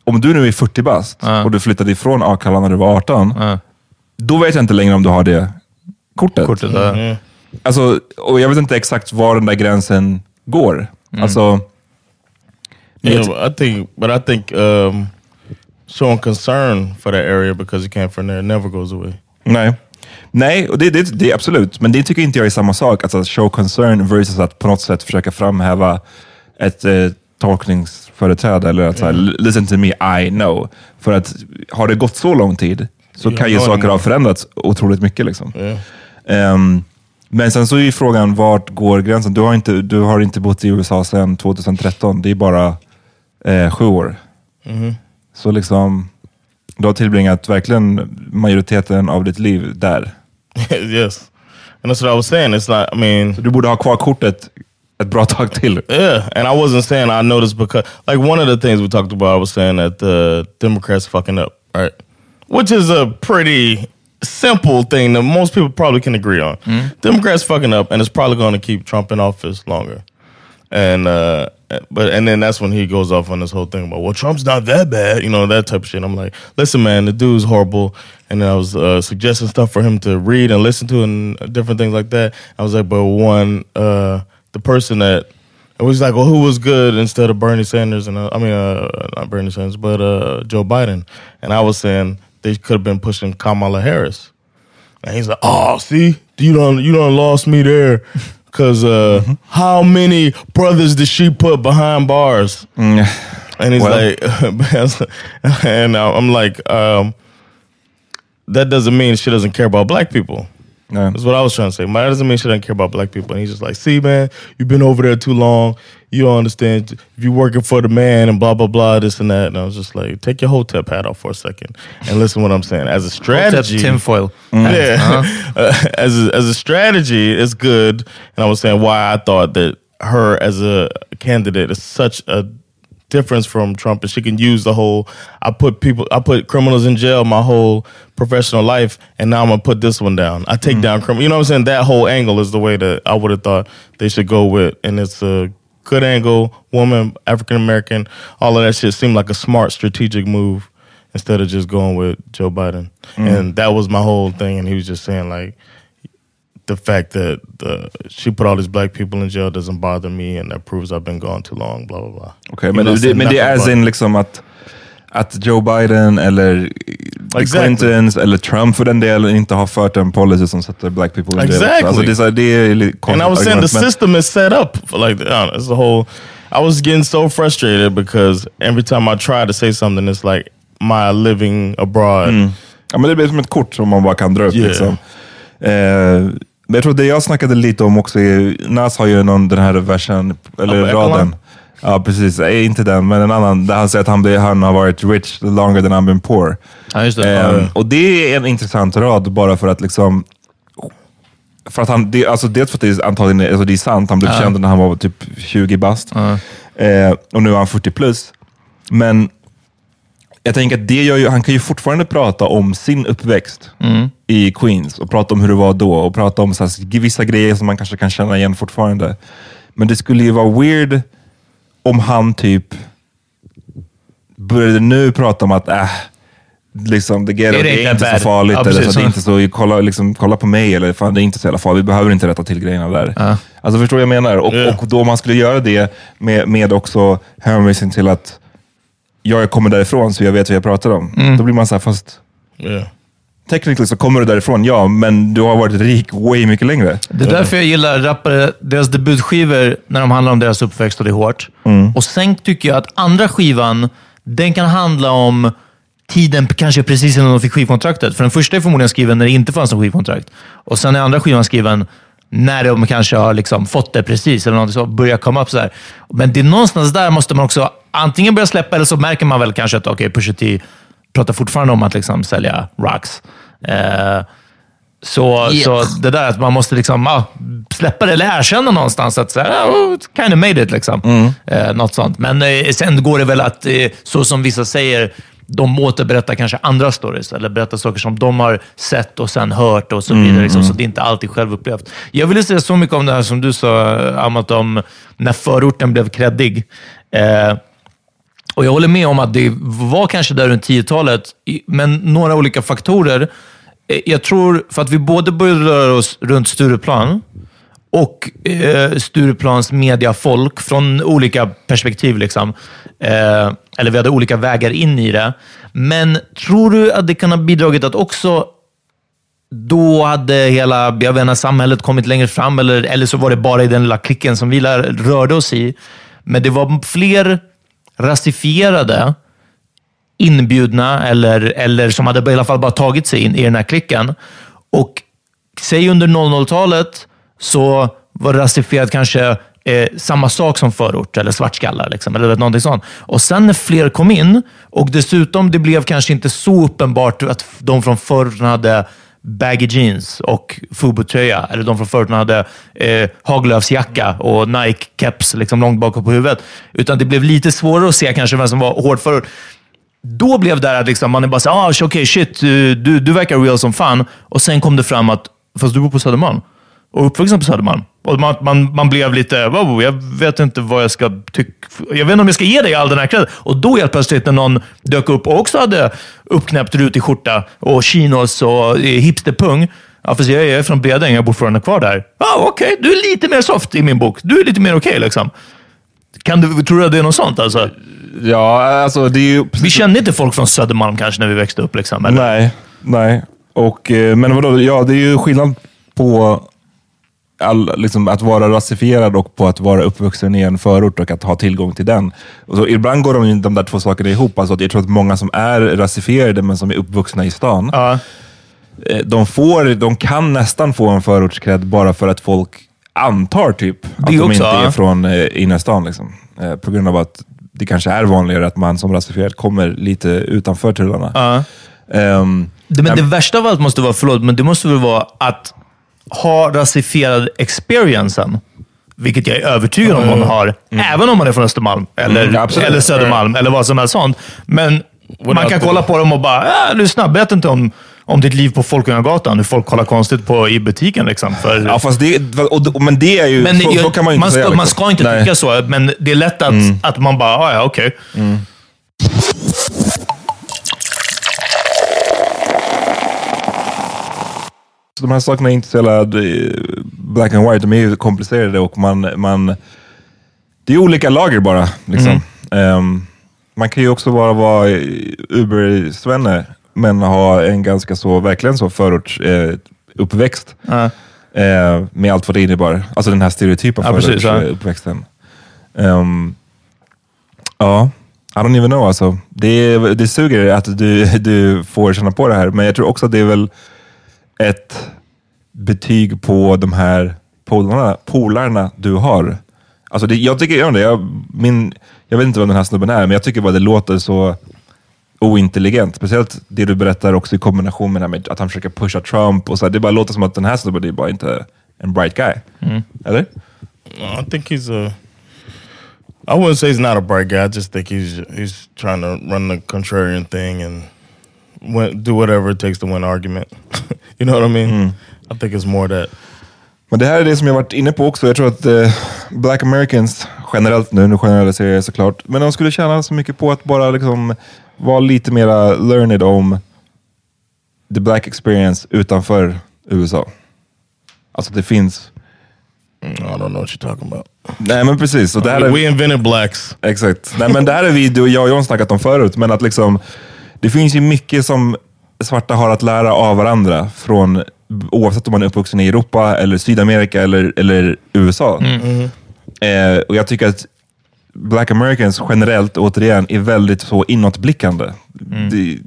om du nu är 40 bast Ja. och du flyttade ifrån Akalla när du var 18, Ja. då vet jag inte längre om du har det kortet. Kortet, ja. Alltså, och jag vet inte exakt var den där gränsen går. Mm. Alltså, Yeah, but I think, but I think um, showing concern for that area because you came from there never goes away. nej. Nej, och det, det, det är absolut. Men det tycker inte jag är samma sak. Alltså show concern versus att på något sätt försöka framhäva ett eh, tolkningsföreträde. Eller att säga, listen to me, I know. För att har det gått så lång tid så You kan ju saker ha förändrats otroligt mycket. Liksom. Yeah. Ehm, men sen så är ju frågan, vart går gränsen? Du har inte, du har inte bott i USA sedan 2013. Det är bara eh, sju år. Så liksom, du har tillbringat verkligen majoriteten av ditt liv där. yes, and that's what I was saying. It's not. I mean, Så du borde ha kvar kortet ett bra tag till. Yeah, and I wasn't saying I noticed because, like, one of the things we talked about, I was saying that the Democrats fucking up, right? Which is a pretty simple thing that most people probably can agree on. Democrats fucking up, and it's probably going to keep Trump in office longer. And uh, but and then that's when he goes off on this whole thing about well, Trump's not that bad, you know, that type of shit. I'm like, listen, man, the dude's horrible. And then I was uh, suggesting stuff for him to read and listen to and different things like that. I was like, but one, uh, the person that it was like, well, who was good instead of Bernie Sanders and uh, I mean, uh, not Bernie Sanders, but uh, Joe Biden. And I was saying they could have been pushing Kamala Harris. And he's like, "Oh, see, you don't you don't lost me there, because uh, how many brothers did she put behind bars?" And he's Well. like, and I'm like, um, that doesn't mean she doesn't care about black people. Nej. That's what I was trying to say. But that doesn't mean she doesn't care about black people. And he's just like, see, man, you've been over there too long. You don't understand. If you're working for the man and blah, blah, blah, this and that. And I was just like, take your Hotep hat off for a second and listen what I'm saying. As a strategy. tinfoil. Yeah. Uh, as, a, as a strategy, it's good. And I was saying why I thought that her as a candidate is such a difference from Trump, and she can use the whole. I put people, I put criminals in jail my whole professional life, and now I'm gonna put this one down. I take mm. down criminal. You know what I'm saying? That whole angle is the way that I would have thought they should go with, and it's a good angle. Woman, African American, all of that shit seemed like a smart strategic move instead of just going with Joe Biden. Mm. And that was my whole thing. And he was just saying like the fact that the, she put all these black people in jail doesn't bother me, and that proves I've been gone too long. Blah blah blah. Okej, You men, det, men det är but- sin liksom att, att Joe Biden eller Exactly. Clintons eller Trump för den delen inte har fört en policy som sätter black people in jail. Exactly. Alltså, det är, det är And I was saying the system is set up for like know, it's the whole. I was getting so frustrated because every time I try to say something, it's like my living abroad. Ja, men det blir som ett kort som man bara kan dra upp. Yeah. Liksom. Eh, men jag tror det jag snackade lite om också är, Nas har ju någon, den här versen, eller Av raden. Ja, precis. Eh, Inte den, men en annan. Där han säger att han, blir, han har varit rich longer than I've been poor. Ja, just det. Eh, Ja. Och det är en intressant rad bara för att liksom för att han, det, alltså dels för att det är antagligen alltså det är sant, han blev känd när han var typ 20 bast. Eh, och nu är han 40 plus. Men jag tänker att det gör ju, han kan ju fortfarande prata om sin uppväxt i Queens och prata om hur det var då och prata om så här, vissa grejer som man kanske kan känna igen fortfarande. Men det skulle ju vara weird om han typ började nu prata om att äh, liksom, det, ghetto, det är inte inte så bad? farligt, Ja, eller så, det är inte så, kolla, liksom, kolla på mig, eller fan, det är inte så jävla farligt, vi behöver inte rätta till grejerna där. Alltså förstår du vad jag menar? Och, Ja. och då man skulle göra det med, med också hänvisning till att jag kommer därifrån så jag vet vad jag pratar om. Mm. Då blir man så här, fast Yeah. tekniskt så kommer du därifrån, ja, men du har varit rik way mycket längre. Det är därför jag gillar rappare, deras debutskivor, när de handlar om deras uppväxt och det är hårt. Och sen tycker jag att andra skivan, den kan handla om tiden kanske precis innan de fick skivkontraktet. För den första är förmodligen skriven när det inte fanns någon skivkontrakt. Och sen är andra skivan skriven när de kanske har liksom fått det precis, eller något så, börjar komma upp så här. Men det är någonstans där måste man också antingen börja släppa, eller så märker man väl kanske att okay, Pusha T pratar fortfarande om att liksom sälja rocks. Eh, så, så det där att man måste liksom, ah, släppa det eller erkänna någonstans att så här, oh, kind of made it. Liksom. Eh, något sånt. Men eh, sen går det väl att, eh, så som vissa säger, de återberättar kanske andra stories eller berättar saker som de har sett och sen hört och så vidare. Liksom, så det är inte alltid självupplevt. Jag ville säga så mycket om det här som du sa, Amat, om när förorten blev kreddig. Eh, och Jag håller med om att det var kanske där runt 10-talet, i- men några olika faktorer. Eh, Jag tror, för att vi både började röra oss runt Stureplan och eh, Stureplans mediafolk från olika perspektiv. Liksom. Eh, eller vi hade olika vägar in i det. Men tror du att det kan ha bidragit att också då hade hela jag vet inte, samhället kommit längre fram, eller, eller så var det bara i den lilla klicken som vi lär, rörde oss i. Men det var fler rasifierade inbjudna, eller, eller som hade i alla fall bara tagit sig in i den här klicken. Och säg under 00-talet så var rasifierat kanske eh, samma sak som förort eller svartskallar. Liksom, eller någonting sånt. Och sen när fler kom in och dessutom det blev kanske inte så uppenbart att de från förr hade baggy jeans och Fubu-tröja. Eller de från förorten hade eh, Haglöfsjacka och Nike-keps liksom långt bakom på huvudet. Utan det blev lite svårare att se kanske vem som var hård förort. Då blev det här att liksom, man är bara såhär, ah, okej shit, du, du, du verkar real som fan. Och sen kom det fram att, fast du bor på Södermalm. Och uppvuxen på Södermalm. Och man, man, man blev lite, wow, jag vet inte vad jag ska tycka. Jag vet inte om jag ska ge dig all den här cred. Och då helt plötsligt när någon dök upp och också hade uppknäppt rutig skjorta och chinos och eh, hipsterpung. Ja, fast jag är från Bredäng, jag bor fortfarande kvar där. Ja, ah, okej, du är lite mer soft i min bok. Du är lite mer okej liksom. Kan du, tror du att det är något sånt? Alltså? Ja, alltså det är ju... Vi kände inte folk från Södermalm kanske när vi växte upp. Liksom, eller? Nej, nej. Och, eh, men vadå, ja, det är ju skillnad på all, liksom, att vara rasifierad och på att vara uppvuxen i en förort och att ha tillgång till den. Och så, ibland går de, de där två sakerna ihop. Alltså, jag tror att många som är rasifierade men som är uppvuxna i stan, Ja. eh, de, får, de kan nästan få en förortskrädd bara för att folk antar typ att de också, inte ja. är från eh, innerstan. Liksom. Eh, på grund av att det kanske är vanligare att man som rasifierad kommer lite utanför tullarna. Ja. Ehm, Det, men det värsta av allt måste vara, förlåt, men det måste väl vara att ha rasifierad experiencen. vilket jag är övertygad om hon har, även om man är från Östermalm eller, Mm, absolut. eller Södermalm eller vad som helst sånt. Men man kan kolla på dem och bara, äh, lyssna, berätta inte om, om ditt liv på Folkungagatan, hur folk kollar konstigt på i butiken. Liksom, för, Ja, fast det, och, men det är ju... men så, jag- så kan man ju inte man, säga. ska, man liksom. ska inte Nej. tycka så, men det är lätt att, att man bara, ah, ja okej. Så de här sakerna är inte så jävla eh, black and white, de är ju komplicerade och man... man det är olika lager bara. Liksom. Ehm, man kan ju också bara vara Uber-svenne, men ha en ganska så, verkligen så förorts eh, uppväxt. Ja. Eh, med allt vad det innebar. Alltså den här stereotypen Ja, precis, ja. förortsuppväxten. Um, ja, I don't even know alltså. Det, det suger att du, du får känna på det här, men jag tror också att det är väl ett betyg på de här polarna, polarna du har. Alltså det, jag tycker om det. Jag, min, jag vet inte vad den här snubben är, men jag tycker bara det låter så ointelligent. Speciellt det du berättar också i kombination med, med att han försöker pusha Trump. och så här. Det bara låter som att den här snubben är bara inte en bright guy. Eller? No, I think he's a. I wouldn't say he's not a bright guy. I just think he's he's trying to run the contrarian thing and win, do whatever it takes to win argument. you know what I mean? I think it's more that. Men det här är det som jag varit inne på också. Jag tror att eh, Black Americans, generellt nu, nu generaliserar jag såklart, men de skulle tjäna så mycket på att bara liksom vara lite mera learned om the black experience utanför USA. Alltså det finns... I don't know what you're talking about. Nej men precis. Och det här är, we invented blacks. Exakt. Nej, men det här har vi, du och jag och John snackat om förut, men att liksom, det finns ju mycket som svarta har att lära av varandra, från, oavsett om man är uppvuxen i Europa, eller Sydamerika eller, eller USA. Eh, och jag tycker att Black Americans generellt, återigen, är väldigt så inåtblickande. Det,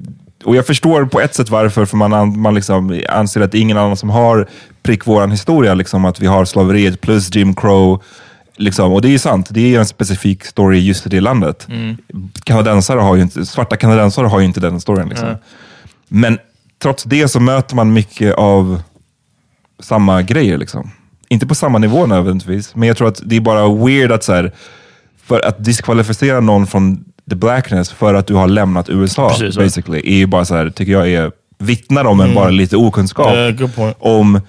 och jag förstår på ett sätt varför, för man, an- man liksom anser att det är ingen annan som har prick våran historia, liksom, att vi har slaveriet plus Jim Crow. Liksom. Och det är ju sant, det är en specifik story just i det landet. Kanadensare har ju inte, svarta kanadensare har ju inte den storyn. Liksom. Men trots det så möter man mycket av samma grejer. Liksom. Inte på samma nivå nödvändigtvis, men jag tror att det är bara weird att så här, för att diskvalificera någon från the blackness för att du har lämnat USA, Precis, basically, är ju bara så här, tycker jag är vittnar om en bara lite okunskap point. om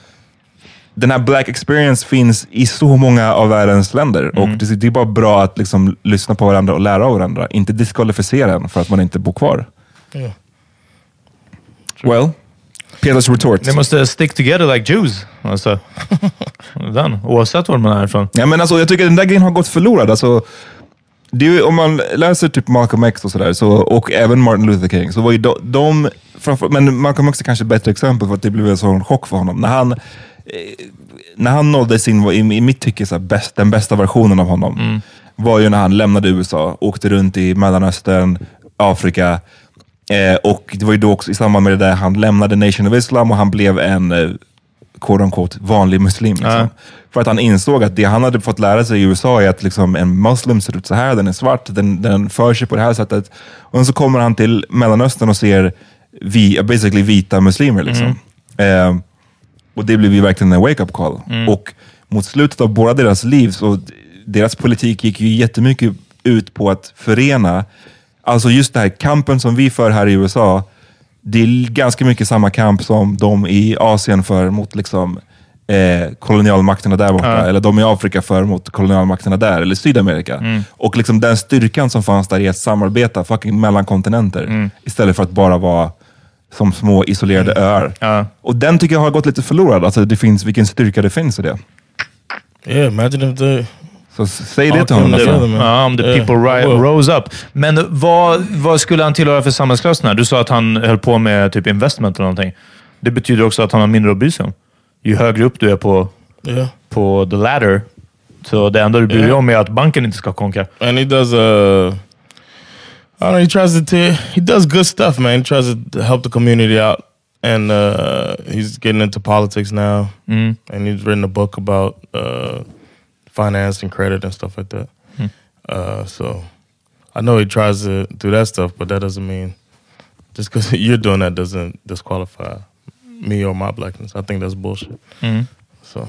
den här black experience finns i så många av världens länder. Och det, det är bara bra att liksom lyssna på varandra och lära av varandra. Inte diskvalificera en för att man inte bor kvar. Yeah. Well, Peters retort. Ni måste stick together like Jews. Alltså. Den, oavsett var man är ifrån. Ja, men alltså, jag tycker den där grejen har gått förlorad. Alltså, det är ju, om man läser typ Malcolm X och sådär, så, och även Martin Luther King, så var ju de, de framför, men Malcolm X är kanske ett bättre exempel för att det blev en sån chock för honom. När han, när han nådde sin, i, i mitt tycke, så bäst, den bästa versionen av honom, var ju när han lämnade USA, åkte runt i Mellanöstern, Afrika, eh, och det var ju då också i samband med det där han lämnade Nation of Islam och han blev en eh, quote unquote, vanlig muslim. Liksom. Ja. För att han insåg att det han hade fått lära sig i USA är att liksom, en muslim ser ut så här, den är svart, den, den för sig på det här sättet. Och så kommer han till Mellanöstern och ser vi, basically vita muslimer. Liksom. Eh, och det blev ju verkligen en wake-up call. Och mot slutet av båda deras liv, så deras politik gick ju jättemycket ut på att förena, alltså just det här kampen som vi för här i USA, det är ganska mycket samma kamp som de i Asien för mot liksom, eh, kolonialmakterna där borta, eller de i Afrika för mot kolonialmakterna där, eller Sydamerika. Och liksom den styrkan som fanns där i att samarbeta fucking mellan kontinenter, istället för att bara vara som små isolerade öar. Ja. Och den tycker jag har gått lite förlorad, alltså det finns, vilken styrka det finns i det. Yeah, imagine if the Så säg det Ja, till honom. Alltså. Ja, om the people ri- rose up. Men vad, vad skulle han tillhöra för samhällsklass? Du sa att han höll på med typ investment eller någonting. Det betyder också att han har mindre att bry sig om. Ju högre upp du är på, yeah. på the ladder, så det enda du bryr dig Yeah. om är att banken inte ska konka. and he does uh I don't know, he tries to t- he does good stuff, man. He tries to help the community out. And uh, he's getting into politics now. And he's written a book about uh, finance and credit and stuff like that. Uh, so I know he tries to do that stuff, but that doesn't mean just because you're doing that doesn't disqualify me or my blackness. I think that's bullshit. So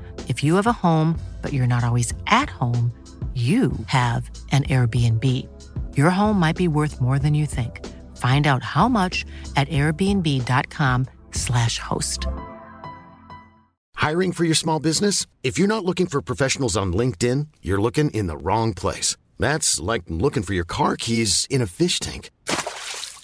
If you have a home, but you're not always at home, you have an Airbnb. Your home might be worth more than you think. Find out how much at airbnb.com/slash host. Hiring for your small business? If you're not looking for professionals on LinkedIn, you're looking in the wrong place. That's like looking for your car keys in a fish tank.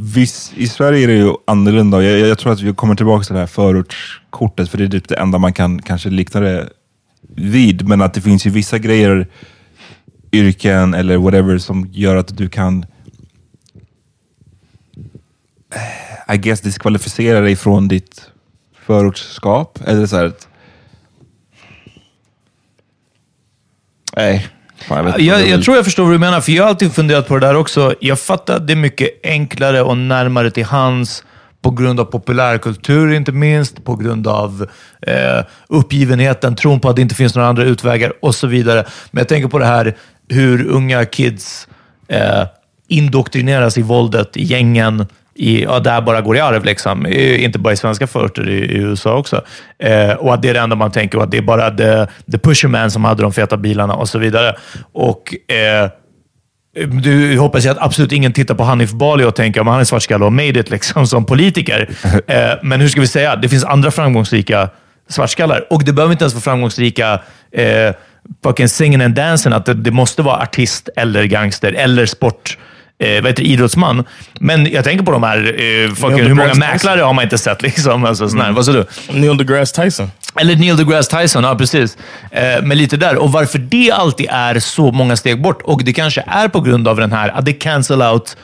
Visst, i Sverige är det ju annorlunda. Jag, jag, jag tror att vi kommer tillbaka till det här förortskortet, för det är typ det enda man kan kanske likna det vid. Men att det finns ju vissa grejer, yrken eller whatever, som gör att du kan eh, I guess diskvalificera dig från ditt förortskap. Eller så här, att- Nej. Jag, Jag, jag tror jag förstår vad du menar, för jag har alltid funderat på det där också. Jag fattar att det är mycket enklare och närmare till hands på grund av populärkultur, inte minst, på grund av eh, uppgivenheten, tron på att det inte finns några andra utvägar och så vidare. Men jag tänker på det här hur unga kids eh, indoktrineras i våldet, i gängen, i, ja, där bara går i arv. Liksom. I- Inte bara i svenska förorter, i, i USA också. Eh, och att det är det enda man tänker och att det är bara the, the pusherman som hade de feta bilarna och så vidare. Och eh, du hoppas jag att absolut ingen tittar på Hanif Bali och tänker att han är svartskalle och made it liksom, som politiker. Eh, men hur ska vi säga? Det finns andra framgångsrika svartskallar. Och det behöver inte ens vara framgångsrika eh, fucking singing and dancing. Att det, det måste vara artist eller gangster eller sport. Eh, vad heter det, idrottsman. Men jag tänker på de här, eh, fucking, hur många mäklare har man inte sett? Liksom, alltså, sån här. Vad sa du? Neil deGrasse Tyson. Eller Neil deGrasse Tyson, ja precis. Eh, men lite där. Och varför det alltid är så många steg bort. Och det kanske är på grund av den här, att det cancel out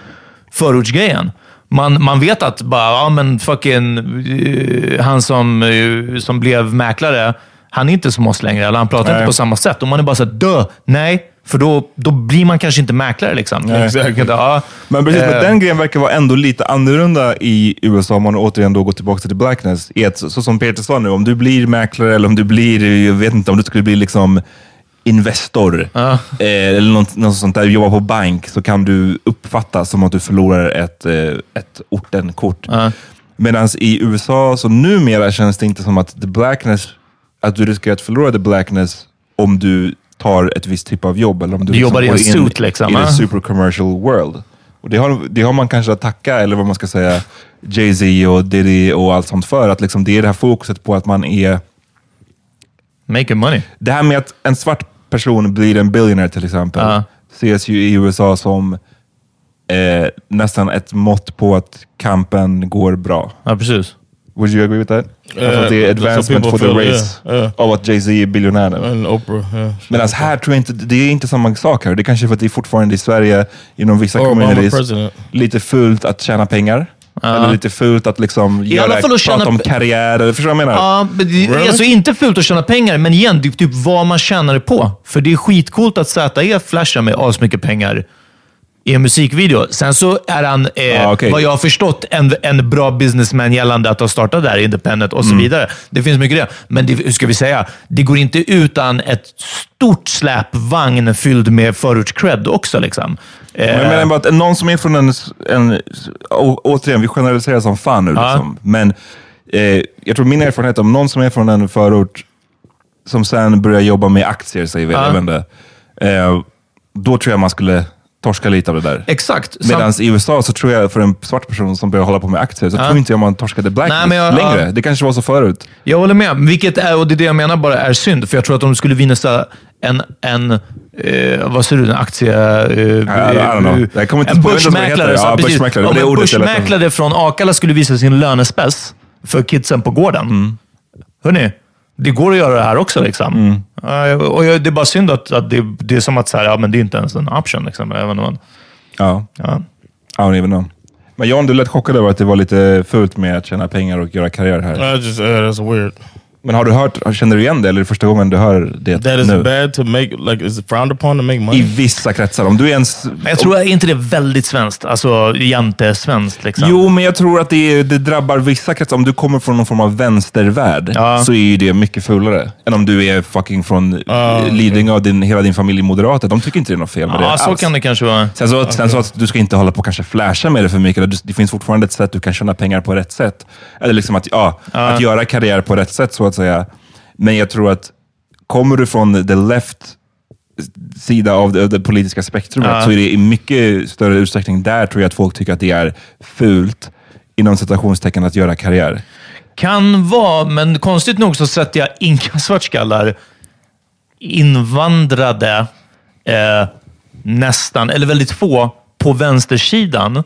förortsgrejen. Man, man vet att bara, ja men fucking, eh, han som, eh, som blev mäklare, han är inte som oss längre. Eller han pratar Nej. inte på samma sätt. Och man är bara såhär, dö, nej. För då, då blir man kanske inte mäklare. Liksom. Nej. Vilket, ja, Men precis, men eh, den grejen verkar vara ändå lite annorlunda i USA, om man återigen då går tillbaka till blackness. Ett, så som Peter sa nu, om du blir mäklare eller om du blir, jag vet inte, om du skulle bli liksom investor eh, eller något, något sånt där, jobba på bank, så kan du uppfattas som att du förlorar ett, eh, ett ortenkort. Medan i USA, så numera känns det inte som att the blackness, att du riskerar att förlora the blackness om du tar ett visst typ av jobb. Eller om du, Du jobbar i en in suit, liksom, I ja. the super commercial world. Och det har, det har man kanske att tacka, eller vad man ska säga, Jay-Z och Diddy och allt sånt för. Att liksom det är det här fokuset på att man är... Making money. Det här med att en svart person blir en billionaire till exempel, Ja. ses ju i USA som eh, nästan ett mått på att kampen går bra. Ja, precis. Would you agree with that? Uh, alltså är some advancement for the feel, race yeah, yeah. av att Jay-Z är biljonär nu. And Oprah. Yeah. Medan här tror jag inte, det är inte samma sak här. Det är kanske för att det är fortfarande i Sverige, inom vissa Or communities, lite fult att tjäna pengar. Eller lite fult att liksom göra, alla fall att prata om karriär. Eller, förstår du vad jag menar? Ja, men det är alltså inte fult att tjäna pengar, men igen, det är typ vad man tjänar det på. För det är skitcoolt att ZE flashar med asmycket pengar i en musikvideo. Sen så är han, eh, Ah, okej. vad jag har förstått, en, en bra businessman gällande att ha startat där, independent och så Mm. vidare. Det finns mycket det. Men det, hur ska vi säga? Det går inte utan ett stort släpvagn fylld med förorts-cred också. Liksom. Eh, Men jag menar bara att någon som är från en... en å, återigen, vi generaliserar som fan nu. Liksom. Men eh, jag tror min erfarenhet om någon som är från en förort som sen börjar jobba med aktier, säger vi, Ja. jag vet inte, eh, då tror jag man skulle torska lite av det där. Exakt. Sam- Medan i USA så tror jag för en svart person som börjar hålla på med aktier, så Ja. tror inte jag man torskade blacklist Nej, jag- längre. ja. Det kanske var så förut. Jag håller med, vilket är, och det är det jag menar bara är synd. För jag tror att om du skulle vinna en, en eh, vad säger du, en aktie... Eh, kommer inte en börsmäklare. Ja, börsmäklare. Om en börsmäklare från Akalla skulle visa sin lönespec för kidsen på gården. Mm. Hörni, det går att göra det här också. Liksom. Mm. Och jag, det är bara synd att, att det, det är som att så här, ja, men det är inte ens en option. Liksom, även om man, Ja. ja. I don't even know. Men John, du lät chockad över att det var lite fult med att tjäna pengar och göra karriär här. I just uh, that's weird. Men har du hört, känner du igen det eller är det första gången du hör det That is nu? bad to make. Like, is it frowned upon to make money? I vissa kretsar. Om du är ens... Men jag tror, är inte det väldigt svenskt? Alltså jante-svenskt. Liksom. Jo, men jag tror att det, är- det drabbar vissa kretsar. Om du kommer från någon form av vänstervärld Ja. så är ju det mycket fulare än om du är fucking från uh, Lidingö och din, hela din familj är moderater. De tycker inte det är något fel med Ja, det så alls. kan det kanske vara. Sen så, sen så att du ska inte hålla på och kanske flasha med det för mycket. Det- finns fortfarande ett sätt du kan tjäna pengar på rätt sätt. Eller liksom att, ja, att göra karriär på rätt sätt, så att säga. Men jag tror att kommer du från the left sida av det, av det politiska spektrumet Ja. så är det i mycket större utsträckning där tror jag att folk tycker att det är fult, inom citationstecken, att göra karriär. Kan vara, men konstigt nog så sätter jag inga svartskallar invandrade eh, nästan, eller väldigt få, på vänstersidan.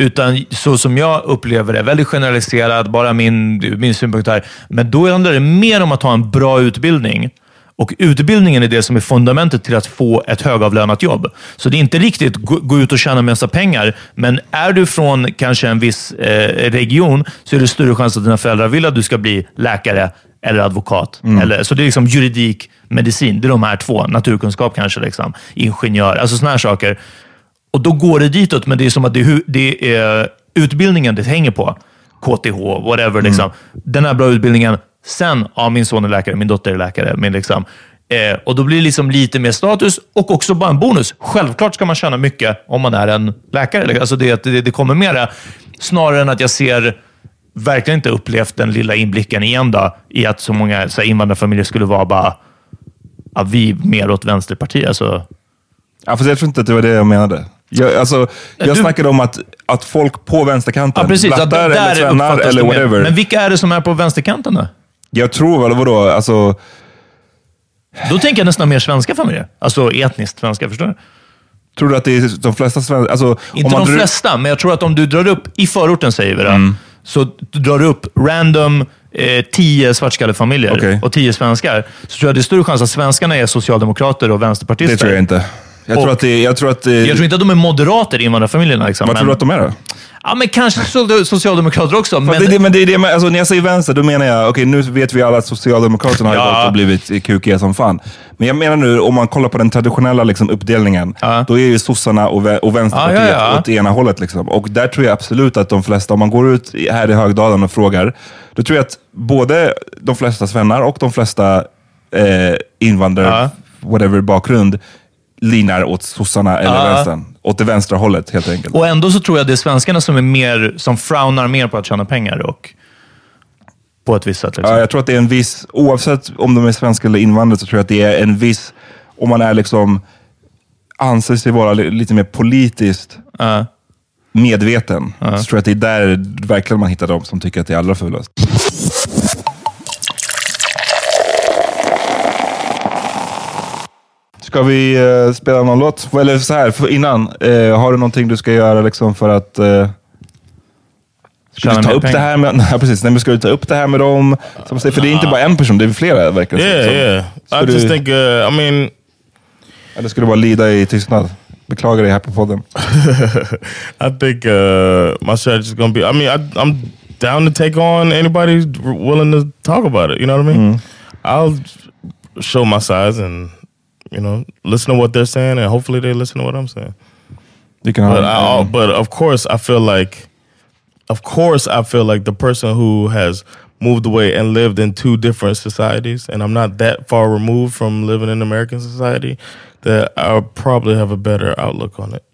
Utan så som jag upplever det, väldigt generaliserad, bara min, min synpunkt här. Men då handlar det mer om att ha en bra utbildning. Och utbildningen är det som är fundamentet till att få ett högavlönat jobb. Så det är inte riktigt gå, gå ut och tjäna massa pengar, men är du från kanske en viss eh, region så är det större chans att dina föräldrar vill att du ska bli läkare eller advokat. Eller, så det är liksom juridik, medicin. Det är de här två. Naturkunskap kanske, liksom. ingenjör, alltså sådana här saker. Och då går det ditåt, men det är som att det är, det är utbildningen det hänger på. KTH, whatever. Liksom. Den här bra utbildningen. Sen, ja, min son är läkare, min dotter är läkare. Men liksom, eh, och då blir det liksom lite mer status och också bara en bonus. Självklart ska man tjäna mycket om man är en läkare. Alltså det, det, det kommer mera. Snarare än att jag ser verkligen inte upplevt den lilla inblicken igen då, i att så många så här, invandrarfamiljer skulle vara bara ja, vi mer åt vänsterparti. Alltså, Ja, fast jag tror inte att det var det jag menade. Jag, alltså, jag Du- snackade om att, att folk på vänsterkanten, Ja, precis. Att blattar eller svennar eller whatever. Men vilka är det som är på vänsterkanten då? Jag tror väl, vadå, alltså... Då tänker jag nästan mer svenska familjer. Alltså etniskt svenska, förstår du? Tror du att det är de flesta svenskar... Alltså, Inte om man de drar- flesta, men jag tror att om du drar upp, i förorten säger vi det, Mm. så drar du upp random eh, tio svartskallefamiljer Okej. och tio svenskar, så tror jag det är större chans att svenskarna är socialdemokrater och vänsterpartister. Det tror jag inte. Jag tror Och- att det... Jag tror att det Jag tror inte att de är moderater, invandrarfamiljerna. Liksom, vad men, tror du att de är då? Ja, men kanske so- socialdemokrater också. Men, det, är det, men det det alltså, när jag säger vänster, då menar jag, okej nu vet vi alla att Socialdemokraterna har Ja. valt att blivit kukiga som fan. Men jag menar nu, om man kollar på den traditionella liksom, uppdelningen, Ja. då är ju sossarna och, vä- och Vänsterpartiet Ja, ja, ja. åt det ena hållet. Liksom. Och där tror jag absolut att de flesta, om man går ut här i Högdalen och frågar, då tror jag att både de flesta svennar och de flesta eh, invandrare, whatever bakgrund, linar åt sossarna eller Ja. vänstern. Åt det vänstra hållet helt enkelt. och ändå så tror jag det är svenskarna som, är mer, som frownar mer på att tjäna pengar. Och, på ett visst sätt. Liksom. Ja, jag tror att det är en viss, oavsett om de är svenska eller invandrare, så tror jag att det är en viss, om man är liksom, anser sig vara li- lite mer politiskt Ja. medveten, så tror jag att det är där verkligen man hittar de som tycker att det är allra fulast. Ska vi eh, spela någon låt? Eller så här, för innan. eh, har du någonting du ska göra liksom för att... eh, Ska du ta upp det pengar. här med, nej, precis, nej, men ska du ta upp det här med dem? Som för det är inte bara en person, det är flera verkar det Yeah, som. yeah. Ska I just du, think. Uh, I mean, Eller ska du bara lida i tystnad? Beklagar dig här på podden. I think uh, my strategy is gonna be. I mean, I, I'm down to take on anybody willing to talk about it. You know what I mean? I'll show my size and you know listen to what they're saying, and hopefully they listen to what I'm saying. You can But, I, but of course, I feel like, of course, I feel like the person who has moved away and lived in two different societies, and I'm not that far removed from living in American society, that I'll probably have a better outlook on it,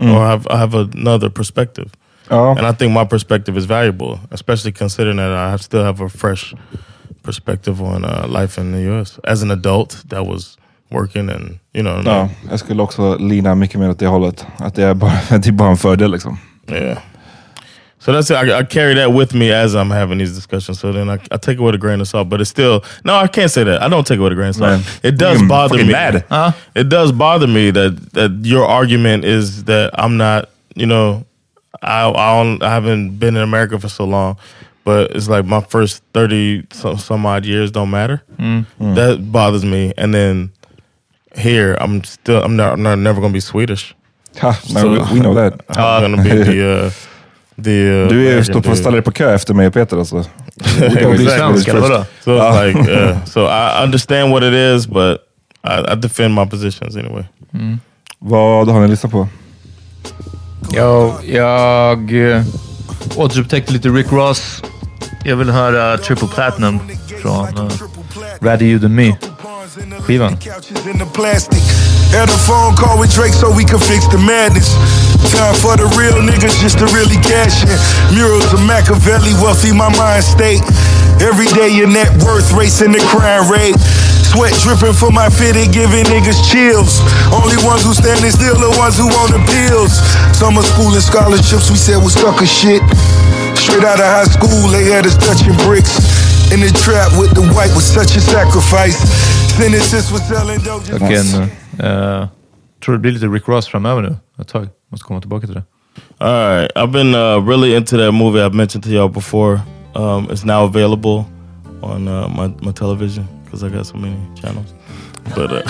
or have I have another perspective. Ja. And I think my perspective is valuable, especially considering that I still have a fresh perspective on uh, life in the U.S. as an adult that was working and you know. Ja, jag skulle också lina mycket mer åt det hållet. Att det är bara, det är bara en fördel liksom. Yeah. So that's it. I, I carry that with me as I'm having these discussions. So then I, I take it with a grain of salt. But it's still no, I can't say that. I don't take it with a grain of salt. Man, it does you're bother me. mad. Huh? It does bother me that that your argument is that I'm not. You know, I I, don't, I haven't been in America for so long. But it's like my first thirty some, some odd years don't matter. Mm. Mm. That bothers me. And then here, I'm still I'm not I'm not never gonna be Swedish. Ha, no, we, we know that. I'm gonna be the uh, the. Uh, Du är står på ställer på kö efter mig och Peter alltså. Vadå? So it's like, yeah. So I understand what it is, but I, I defend my positions anyway. Vad har ni lyssnat på? Jag, jag eh, återupptäckte lite Rick Ross. Jag vill höra Triple Platinum från uh, Rather You Than Me. Skivan. Couches in the plastic. Had a phone call with Drake so we could fix the madness. Time for the real niggas just to really cash in. Murals of Machiavelli, wealthy my mind state. Every day your net worth racing the crime rate. Sweat dripping from my fitted, giving niggas chills. Only ones who standing still are ones who want the pills. Summer school and scholarships we said was stuck as shit. Straight out of high school, they had us touching bricks. In the trap with the white was such a sacrifice. Sentences for selling dope. just- Och en, eh, tror det blir lite Rick Ross framöver nu. Ett tag. Måste komma tillbaka till det. All right, I've been uh, really into that movie I've mentioned to y'all before. Um, it's now available on uh, my my television because I got so many channels. But uh,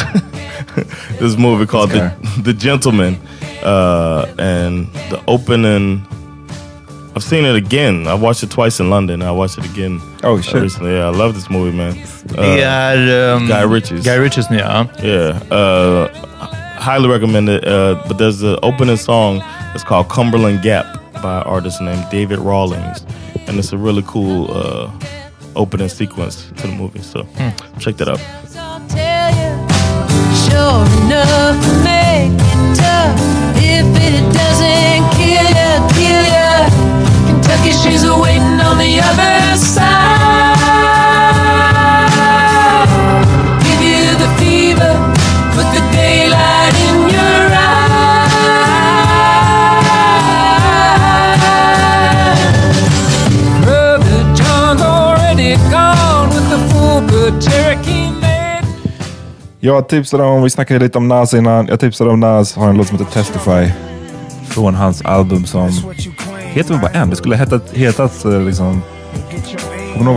this movie called the, the Gentleman, uh, and the opening. I've seen it again. I watched it twice in London. I watched it again Oh, uh, shit. recently. Yeah, I love this movie, man. Det Uh, är... um, Guy Ritchie's. Guy Ritchies nya. ja. Yeah, uh, highly recommend it. Uh, but there's the opening song. It's called Cumberland Gap by an artist named David Rawlings, and it's a really cool uh, opening sequence to the movie. So check that out. Sure enough, make it tough. If it doesn't Kentucky, she's waiting on the other side. Give you the fever, put the daylight in your eyes. Brother John's already gone with the full good Cherokee. Jag tipsade om, vi snackade lite om Nas innan. Jag tipsade om Nas, har en låt som heter Testify. Från hans album som heter väl bara en. Det skulle hetat, hetat eh, liksom...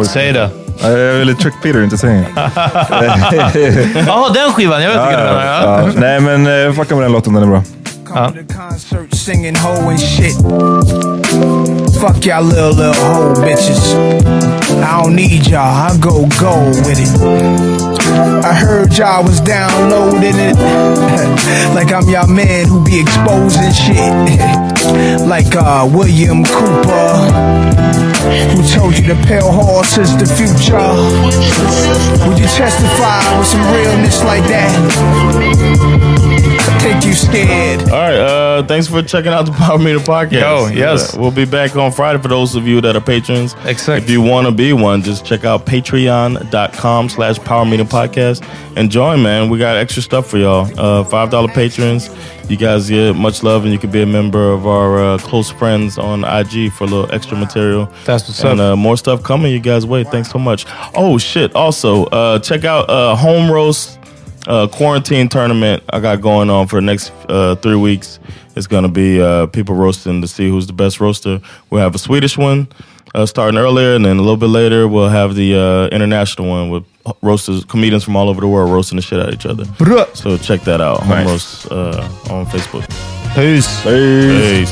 Säg det. Ja, Jag ville trick Peter inte säga Jaha, den skivan. Jag vet inte ja, Ja. ja. Nej men uh, fucka med den låten, den är bra. Shit. Fuck y'all little, little hoe bitches. I don't need y'all, I go, go with it. I heard y'all was downloading it. like I'm y'all man who be exposing shit. like uh, William Cooper, who told you the pale horse is the future. Would you testify with some realness like that? I you scared. All right, uh, thanks for checking out the Power Meter podcast. Yo, yes. Uh, we'll be back on Friday for those of you that are patrons. Exact. If you want to be one, just check out patreon.com slash Power Meter podcast and join, man. We got extra stuff for y'all. Uh, $5 patrons. You guys get much love and you can be a member of our uh, close friends on IG for a little extra material. That's what's and up. uh, more stuff coming. You guys wait. Thanks so much. Oh, shit. Also, uh, check out uh, Home Roast uh, quarantine tournament I got going on for the next uh, three weeks. It's gonna be uh, people roasting to see who's the best roaster. We'll have a Swedish one uh, starting earlier, and then a little bit later we'll have the uh, international one with roasters, comedians from all over the world roasting the shit out of each other. So check that out. Home roast uh, on Facebook. Peace. Peace.